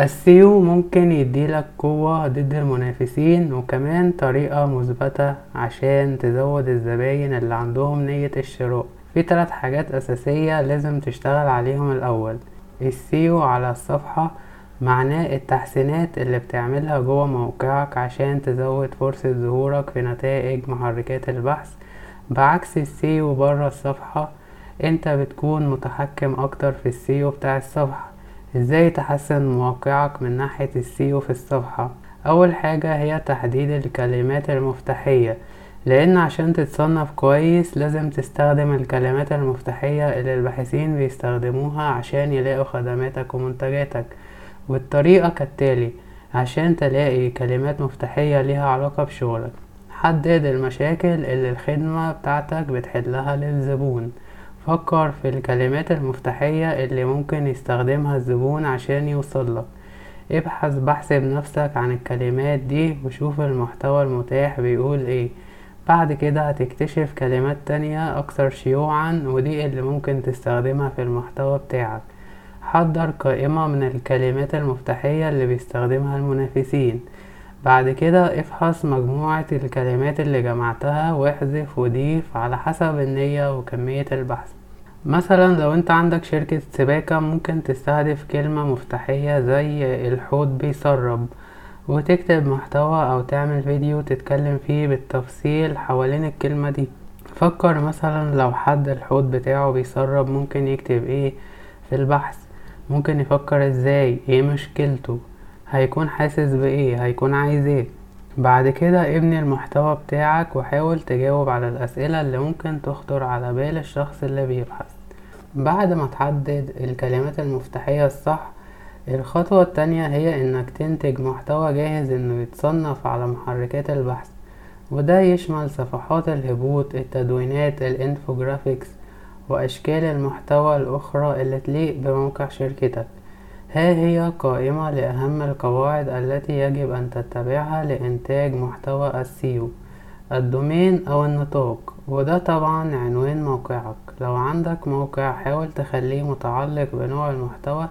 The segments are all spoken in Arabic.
ال SEO ممكن يديلك قوة ضد المنافسين وكمان طريقة مثبتة عشان تزود الزباين اللي عندهم نية الشراء. في تلات حاجات أساسية لازم تشتغل عليهم الأول. ال SEO على الصفحة معناه التحسينات اللي بتعملها جوه موقعك عشان تزود فرصة ظهورك في نتائج محركات البحث. بعكس ال SEO برا الصفحة انت بتكون متحكم أكتر في ال SEO بتاع الصفحة. إزاي تحسن موقعك من ناحية السيو في الصفحة؟ أول حاجة هي تحديد الكلمات المفتاحية لأن عشان تتصنف كويس لازم تستخدم الكلمات المفتاحية اللي الباحثين بيستخدموها عشان يلاقوا خدماتك ومنتجاتك والطريقة كالتالي عشان تلاقي كلمات مفتاحية ليها علاقة بشغلك. حدد المشاكل اللي الخدمة بتاعتك بتحلها للزبون. فكر في الكلمات المفتاحية اللي ممكن يستخدمها الزبون عشان يوصلك ابحث بحث بنفسك عن الكلمات دي وشوف المحتوى المتاح بيقول إيه. بعد كده هتكتشف كلمات تانية أكثر شيوعا ودي اللي ممكن تستخدمها في المحتوى بتاعك. حضر قائمة من الكلمات المفتاحية اللي بيستخدمها المنافسين. بعد كده افحص مجموعة الكلمات اللي جمعتها واحذف وضيف على حسب النية وكمية البحث. مثلا لو انت عندك شركة سباكة ممكن تستهدف كلمة مفتاحية زي الحوض بيسرب وتكتب محتوى أو تعمل فيديو تتكلم فيه بالتفصيل حوالين الكلمة دي. فكر مثلا لو حد الحوض بتاعه بيسرب ممكن يكتب إيه في البحث. ممكن يفكر إزاي؟ إيه مشكلته؟ هيكون حاسس بإيه؟ هيكون عايز إيه؟ بعد كده ابني المحتوى بتاعك وحاول تجاوب على الأسئلة اللي ممكن تخطر على بال الشخص اللي بيبحث. بعد ما تحدد الكلمات المفتاحية الصح الخطوة التانية هي إنك تنتج محتوى جاهز إنه يتصنف على محركات البحث وده يشمل صفحات الهبوط التدوينات ال infographics وأشكال المحتوى الأخرى اللي تليق بموقع شركتك. ها هي قائمة لأهم القواعد التي يجب أن تتبعها لإنتاج محتوى ال SEO ال domain أو النطاق. وده طبعا عنوان موقعك. لو عندك موقع حاول تخليه متعلق بنوع المحتوى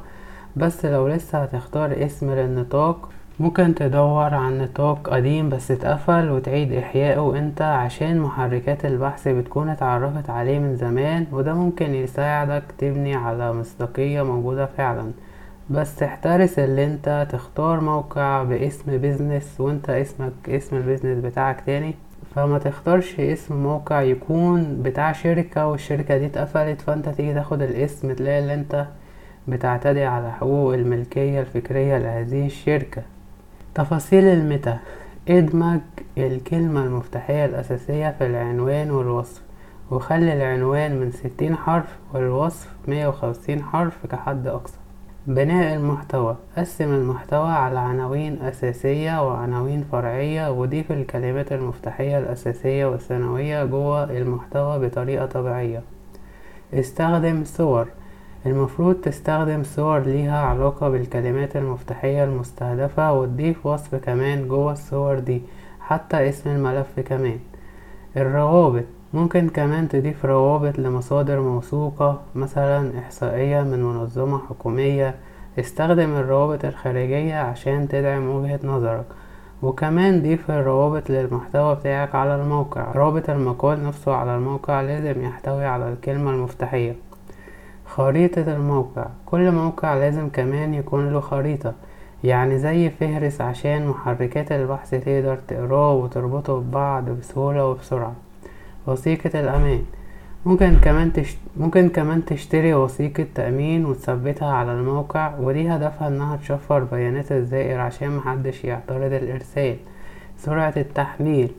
بس لو لسه هتختار اسم للنطاق ممكن تدور عن نطاق قديم بس اتقفل وتعيد إحيائه أنت عشان محركات البحث بتكون اتعرفت عليه من زمان وده ممكن يساعدك تبني على مصداقية موجودة فعلا. بس احترس اللي انت تختار موقع باسم business وانت اسمك اسم ال business بتاعك تاني. فما تختارش اسم موقع يكون بتاع شركة والشركة دي اتقفلت فانت تيجي تاخد الاسم تلاقي اللي انت بتعتدي على حقوق الملكية الفكرية لهذه الشركة. تفاصيل الميتا. ادمج الكلمة المفتاحية الأساسية في العنوان والوصف وخلي العنوان من ستين حرف والوصف مية وخمسين حرف كحد أقصى. بناء المحتوى قسم المحتوى على عناوين أساسية وعناوين فرعية وضيف الكلمات المفتاحية الأساسية والثانوية جوه المحتوى بطريقة طبيعية. استخدم صور المفروض تستخدم صور ليها علاقة بالكلمات المفتاحية المستهدفة وتضيف وصف كمان جوه الصور دي حتى اسم الملف كمان. الروابط ممكن كمان تضيف روابط لمصادر موثوقة مثلا إحصائية من منظمة حكومية. استخدم الروابط الخارجية عشان تدعم وجهة نظرك. وكمان ضيف الروابط للمحتوى بتاعك على الموقع. رابط المقال نفسه على الموقع لازم يحتوي على الكلمة المفتاحية. خريطة الموقع. كل موقع لازم كمان يكون له خريطة. يعني زي فهرس عشان محركات البحث تقدر تقراه وتربطه ببعض بسهولة وبسرعة. وثيقة الأمان. ممكن كمان تشت... ممكن كمان تشتري وثيقة تأمين وتثبتها على الموقع ودي هدفها إنها تشفر بيانات الزائر عشان محدش يعترض الإرسال. سرعة التحميل.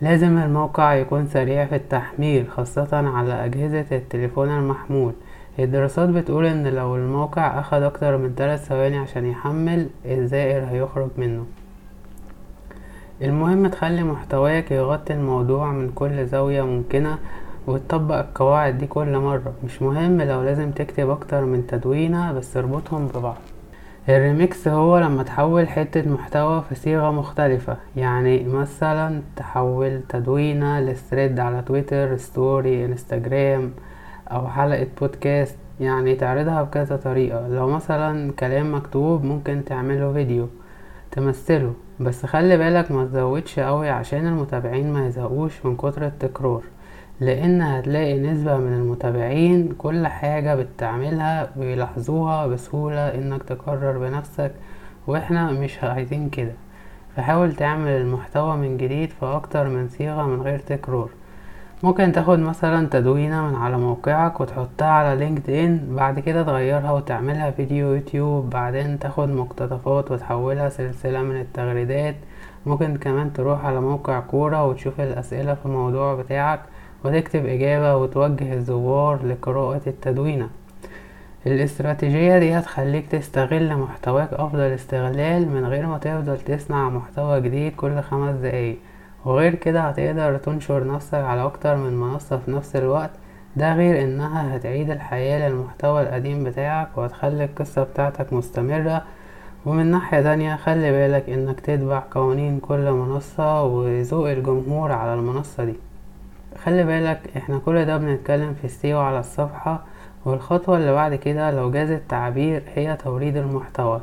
لازم الموقع يكون سريع في التحميل خاصة على أجهزة التليفون المحمول. الدراسات بتقول إن لو الموقع أخد أكتر من 3 ثواني عشان يحمل الزائر هيخرج منه. المهم تخلي محتواك يغطي الموضوع من كل زاوية ممكنة وتطبق القواعد دي كل مرة. مش مهم لو لازم تكتب أكتر من تدوينة بس اربطهم ببعض. الريميكس هو لما تحول حتة محتوى في صيغة مختلفة. يعني مثلا تحول تدوينة ل thread على تويتر story انستجرام أو حلقة بودكاست. يعني تعرضها بكذا طريقة. لو مثلا كلام مكتوب ممكن تعمله فيديو. تمثله. بس خلي بالك ما تزودش قوي عشان المتابعين ما يزهقوش من كتر التكرار لأن هتلاقي نسبة من المتابعين كل حاجة بتعملها بيلاحظوها بسهولة إنك تكرر بنفسك وإحنا مش عايزين كده. فحاول تعمل المحتوى من جديد في أكتر من صيغة من غير تكرار. ممكن تاخد مثلا تدوينة من على موقعك وتحطها على لينكد ان بعد كده تغيرها وتعملها فيديو يوتيوب بعدين تاخد مقتطفات وتحولها سلسلة من التغريدات. ممكن كمان تروح على موقع كورة وتشوف الأسئلة في الموضوع بتاعك وتكتب إجابة وتوجه الزوار لقراءة التدوينة. الاستراتيجية دي هتخليك تستغل محتواك أفضل استغلال من غير ما تفضل تصنع محتوى جديد كل خمس دقايق. وغير كده هتقدر تنشر نفسك على أكتر من منصة في نفس الوقت. ده غير إنها هتعيد الحياة للمحتوى القديم بتاعك وهتخلي القصة بتاعتك مستمرة. ومن ناحية تانية خلي بالك إنك تتبع قوانين كل منصة وذوق الجمهور على المنصة دي. خلي بالك إحنا كل ده بنتكلم في السيو على الصفحة والخطوة اللي بعد كده لو جاز التعبير هي توريد المحتوى.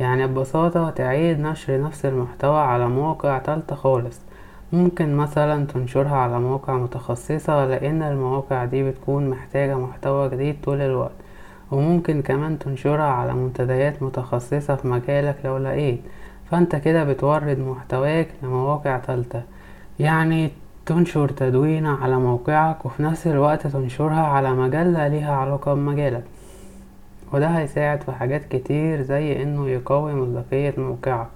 يعني ببساطة تعيد نشر نفس المحتوى على مواقع تالتة خالص. ممكن مثلا تنشرها على مواقع متخصصة لأن المواقع دي بتكون محتاجة محتوى جديد طول الوقت. وممكن كمان تنشرها على منتديات متخصصة في مجالك لو لقيت. فأنت كده بتورد محتواك لمواقع تالتة. يعني تنشر تدوينة على موقعك وفي نفس الوقت تنشرها على مجلة ليها علاقة بمجالك. وده هيساعد في حاجات كتير زي إنه يقوي مصداقية موقعك.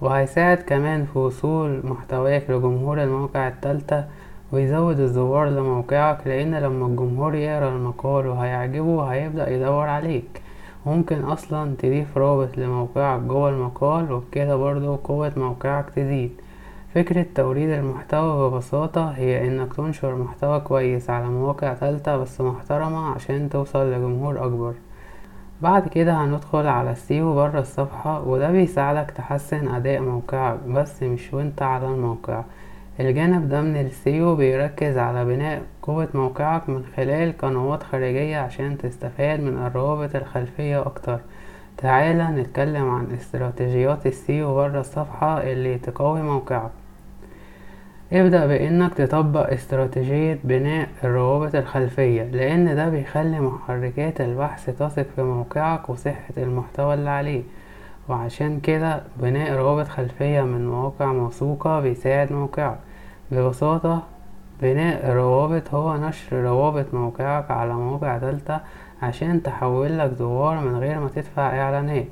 وهيساعد كمان في وصول محتواك لجمهور الموقع التالتة ويزود الزوار لموقعك لأن لما الجمهور يقرأ المقال وهيعجبه هيبدأ يدور عليك. ممكن أصلا تضيف رابط لموقعك جوه المقال وبكده برضو قوة موقعك تزيد. فكرة توريد المحتوى ببساطة هي إنك تنشر محتوى كويس على مواقع تالتة بس محترمة عشان توصل لجمهور أكبر. بعد كده هندخل على ال SEO برا الصفحة وده بيساعدك تحسن أداء موقعك بس مش وأنت على الموقع. الجانب ده من ال SEO بيركز على بناء قوة موقعك من خلال قنوات خارجية عشان تستفاد من الروابط الخلفية أكتر. تعالى نتكلم عن استراتيجيات ال SEO برا الصفحة اللي تقوي موقعك. ابدأ بإنك تطبق استراتيجية بناء الروابط الخلفية لأن ده بيخلي محركات البحث تثق في موقعك وصحة المحتوى اللي عليه. وعشان كده بناء روابط خلفية من مواقع موثوقة بيساعد موقعك. ببساطة بناء الروابط هو نشر روابط موقعك على مواقع تالتة عشان تحول لك زوار من غير ما تدفع إعلانات.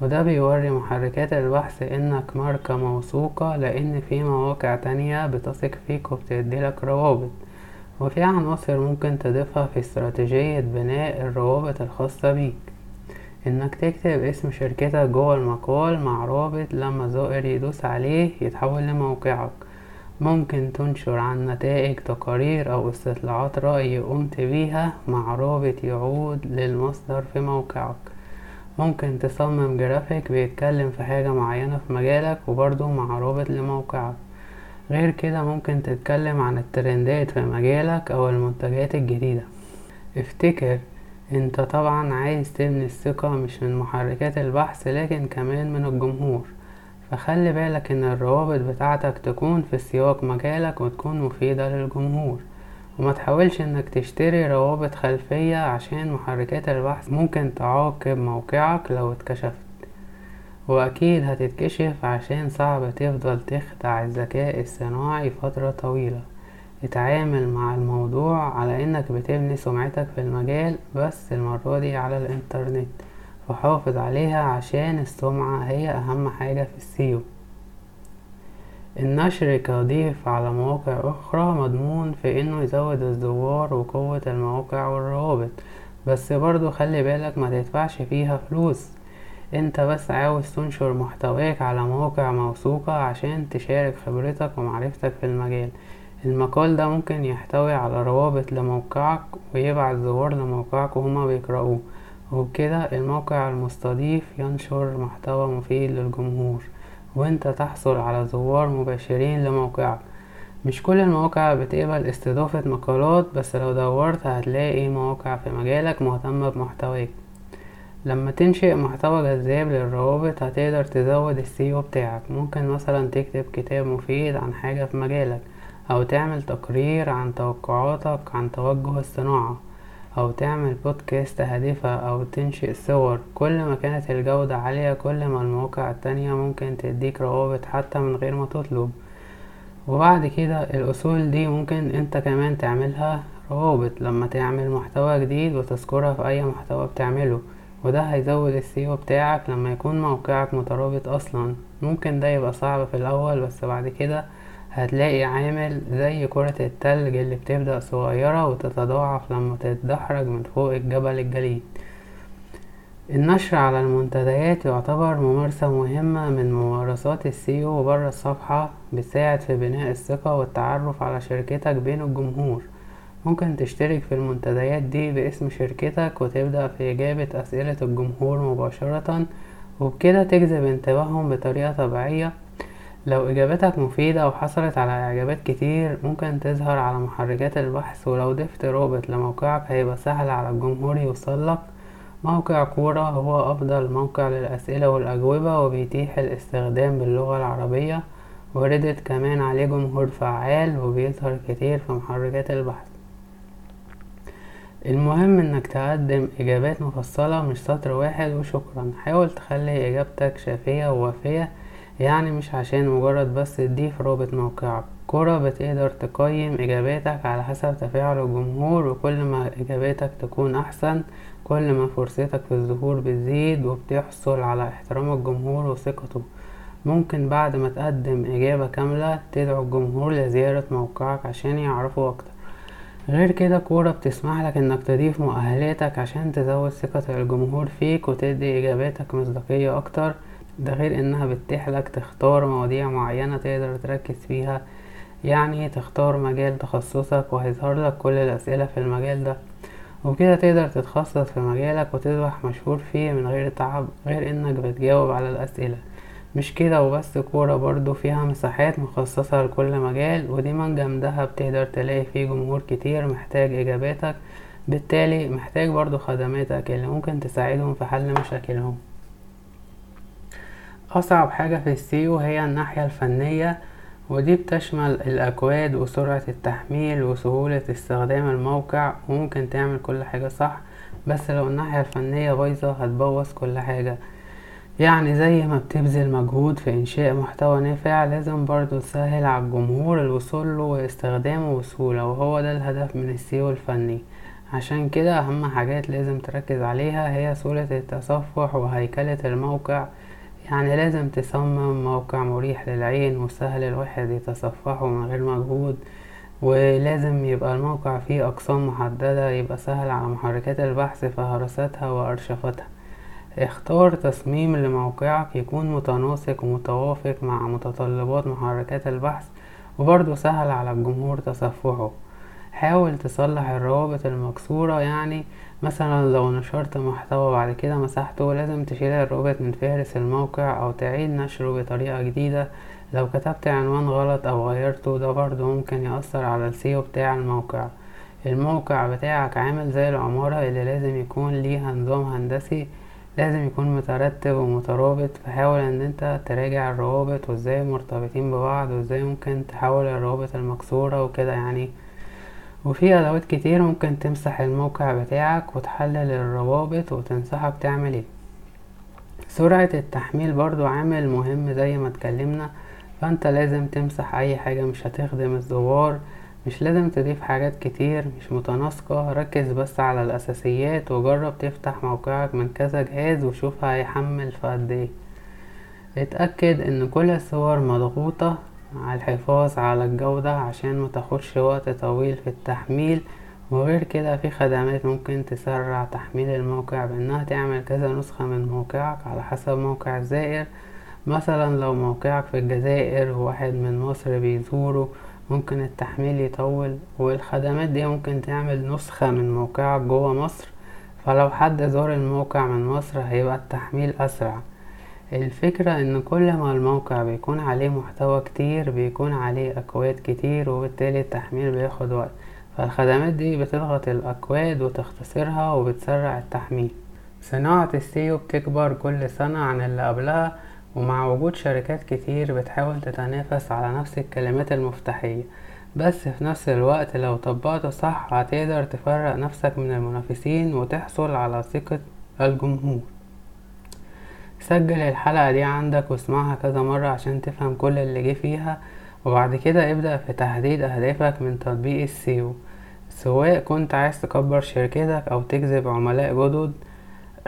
وده بيوري محركات البحث إنك ماركة موثوقة لأن في مواقع تانية بتثق فيك وبتديلك روابط. وفي عناصر ممكن تضيفها في استراتيجية بناء الروابط الخاصة بيك. إنك تكتب اسم شركتك جوه المقال مع رابط لما زائر يدوس عليه يتحول لموقعك. ممكن تنشر عن نتائج تقارير أو استطلاعات رأي قمت بيها مع رابط يعود للمصدر في موقعك. ممكن تصمم جرافيك بيتكلم في حاجة معينة في مجالك وبرضه مع رابط لموقعك. غير كده ممكن تتكلم عن الترندات في مجالك أو المنتجات الجديدة. افتكر أنت طبعا عايز تبني الثقة مش من محركات البحث لكن كمان من الجمهور. فخلي بالك إن الروابط بتاعتك تكون في سياق مجالك وتكون مفيدة للجمهور. وما تحاولش إنك تشتري روابط خلفية عشان محركات البحث ممكن تعاقب موقعك لو اتكشفت. وأكيد هتتكشف عشان صعب تفضل تخدع الذكاء الصناعي فترة طويلة. اتعامل مع الموضوع على إنك بتبني سمعتك في المجال بس المرة دي على الإنترنت وحافظ عليها عشان السمعة هي أهم حاجة في السيو. النشر كضيف على مواقع أخرى مضمون في إنه يزود الزوار وقوة المواقع والروابط. بس برضو خلي بالك ما تدفعش فيها فلوس. انت بس عاوز تنشر محتواك على مواقع موثوقة عشان تشارك خبرتك ومعرفتك في المجال. المقال ده ممكن يحتوي على روابط لموقعك ويبعت زوار لموقعك وهما بيقرأوه. وبكده الموقع المستضيف ينشر محتوى مفيد للجمهور. وانت تحصل على زوار مباشرين لموقعك. مش كل المواقع بتقبل استضافة مقالات بس لو دورت هتلاقي مواقع في مجالك مهتمة بمحتواك. لما تنشئ محتوى جذاب للروابط هتقدر تزود السيو بتاعك. ممكن مثلا تكتب كتاب مفيد عن حاجة في مجالك أو تعمل تقرير عن توقعاتك عن توجه الصناعة. أو تعمل بودكاست هادفة أو تنشئ صور. كل ما كانت الجودة عالية كل ما المواقع التانية ممكن تديك روابط حتى من غير ما تطلب. وبعد كده الأصول دي ممكن أنت كمان تعملها روابط لما تعمل محتوى جديد وتذكرها في أي محتوى بتعمله. وده هيزود السيو بتاعك لما يكون موقعك مترابط أصلا. ممكن ده يبقى صعب في الأول بس بعد كده هتلاقي عامل زي كرة التلج اللي بتبدأ صغيرة وتتضاعف لما تتدحرج من فوق الجبل الجليد. النشر على المنتديات يعتبر ممارسة مهمة من ممارسات السيو بره الصفحة بتساعد في بناء الثقة والتعرف على شركتك بين الجمهور. ممكن تشترك في المنتديات دي باسم شركتك وتبدأ في إجابة أسئلة الجمهور مباشرة وبكده تجذب انتباههم بطريقة طبيعية لو إجابتك مفيدة وحصلت على إعجابات كتير ممكن تظهر على محركات البحث. ولو ضفت رابط لموقعك هيبقى سهل على الجمهور يوصلك موقع كورة هو أفضل موقع للأسئلة والأجوبة وبيتيح الاستخدام باللغة العربية. وردت كمان عليه جمهور فعال وبيظهر كتير في محركات البحث. المهم إنك تقدم إجابات مفصلة مش سطر واحد وشكرا. حاول تخلي إجابتك شافية ووافية. يعني مش عشان مجرد بس تضيف رابط موقعك. كرة بتقدر تقيم إجاباتك على حسب تفاعل الجمهور وكل ما إجاباتك تكون أحسن كل ما فرصتك في الظهور بتزيد وبتحصل على احترام الجمهور وثقته. ممكن بعد ما تقدم إجابة كاملة تدعو الجمهور لزيارة موقعك عشان يعرفوا أكتر. غير كده كورة بتسمح لك إنك تضيف مؤهلاتك عشان تزود ثقة الجمهور فيك وتدي إجاباتك مصداقية أكتر. ده غير إنها بتتيح لك تختار مواضيع معينة تقدر تركز فيها. يعني تختار مجال تخصصك وهيظهر لك كل الأسئلة في المجال ده. وبكده تقدر تتخصص في مجالك وتصبح مشهور فيه من غير تعب غير إنك بتجاوب على الأسئلة. مش كده وبس كورة برضو فيها مساحات مخصصة لكل مجال ودي من جنبها بتقدر تلاقي فيه جمهور كتير محتاج إجاباتك. بالتالي محتاج برضو خدماتك اللي ممكن تساعدهم في حل مشاكلهم. أصعب حاجة في السيو هي الناحية الفنية ودي بتشمل الأكواد وسرعة التحميل وسهولة استخدام الموقع وممكن تعمل كل حاجة صح بس لو الناحية الفنية بايظة هتبوظ كل حاجة. يعني زي ما بتبذل مجهود في إنشاء محتوى نافع لازم برضو تسهل على الجمهور الوصول له واستخدامه بسهولة وهو ده الهدف من السيو الفني. عشان كده أهم حاجات لازم تركز عليها هي سهولة التصفح وهيكلة الموقع يعني لازم تصمم موقع مريح للعين وسهل الواحد يتصفحه من غير مجهود ولازم يبقى الموقع فيه أقسام محددة يبقى سهل على محركات البحث فهرستها وأرشفتها. اختار تصميم لموقعك يكون متناسق ومتوافق مع متطلبات محركات البحث وبرضه سهل على الجمهور تصفحه. حاول تصلح الروابط المكسورة يعني مثلا لو نشرت محتوى بعد كده مسحته لازم تشيل الرابط من فهرس الموقع أو تعيد نشره بطريقة جديدة. لو كتبت عنوان غلط أو غيرته ده برضه ممكن يأثر على السيو بتاع الموقع. الموقع بتاعك عامل زي العمارة اللي لازم يكون ليها نظام هندسي لازم يكون مترتب ومترابط. فحاول إن أنت تراجع الروابط وإزاي مرتبطين ببعض وإزاي ممكن تحول الروابط المكسورة وكده يعني. وفي أدوات كتير ممكن تمسح الموقع بتاعك وتحلل الروابط وتنصحك تعمل إيه. سرعة التحميل برضو عامل مهم زي ما اتكلمنا فأنت لازم تمسح أي حاجة مش هتخدم الزوار مش لازم تضيف حاجات كتير مش متناسقة ركز بس على الأساسيات وجرب تفتح موقعك من كذا جهاز وشوف هيحمل في قد إيه. اتأكد إن كل الصور مضغوطة على الحفاظ على الجودة عشان متاخدش وقت طويل في التحميل. وغير كده في خدمات ممكن تسرع تحميل الموقع بأنها تعمل كذا نسخة من موقعك على حسب موقع الزائر مثلا لو موقعك في الجزائر وواحد من مصر بيزوره ممكن التحميل يطول. والخدمات دي ممكن تعمل نسخة من موقعك جوه مصر. فلو حد زار الموقع من مصر هيبقى التحميل أسرع. الفكرة إن كل ما الموقع بيكون عليه محتوى كتير بيكون عليه أكواد كتير وبالتالي التحميل بياخد وقت. فالخدمات دي بتضغط الأكواد وتختصرها وبتسرع التحميل. صناعة السيو بتكبر كل سنة عن اللي قبلها ومع وجود شركات كتير بتحاول تتنافس على نفس الكلمات المفتاحية. بس في نفس الوقت لو طبقته صح هتقدر تفرق نفسك من المنافسين وتحصل على ثقة الجمهور. سجل الحلقة دي عندك واسمعها كذا مرة عشان تفهم كل اللي جه فيها وبعد كده ابدأ في تحديد أهدافك من تطبيق السيو. سواء كنت عايز تكبر شركتك أو تجذب عملاء جدد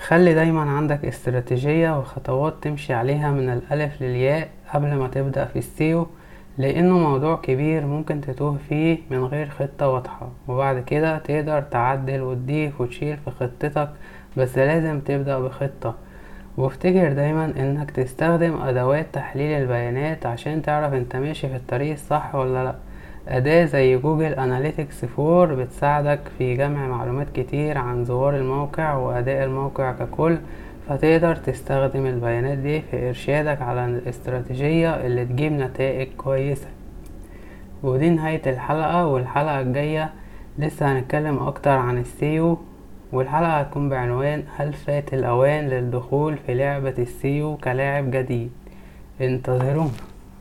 خلي دايما عندك استراتيجية وخطوات تمشي عليها من الألف للياء قبل ما تبدأ في السيو لأنه موضوع كبير ممكن تتوه فيه من غير خطة واضحة. وبعد كده تقدر تعدل وتضيف وتشيل في خطتك بس لازم تبدأ بخطة. وافتكر دايما إنك تستخدم أدوات تحليل البيانات عشان تعرف أنت ماشي في الطريق الصح ولا لأ. أداة زي Google Analytics four بتساعدك في جمع معلومات كتير عن زوار الموقع وأداء الموقع ككل فتقدر تستخدم البيانات دي في إرشادك على الاستراتيجية اللي تجيب نتائج كويسة. ودي نهاية الحلقة والحلقة الجاية لسه هنتكلم أكتر عن السيو. والحلقة هتكون بعنوان هل فات الأوان للدخول في لعبة السيو كلاعب جديد؟ انتظرونا.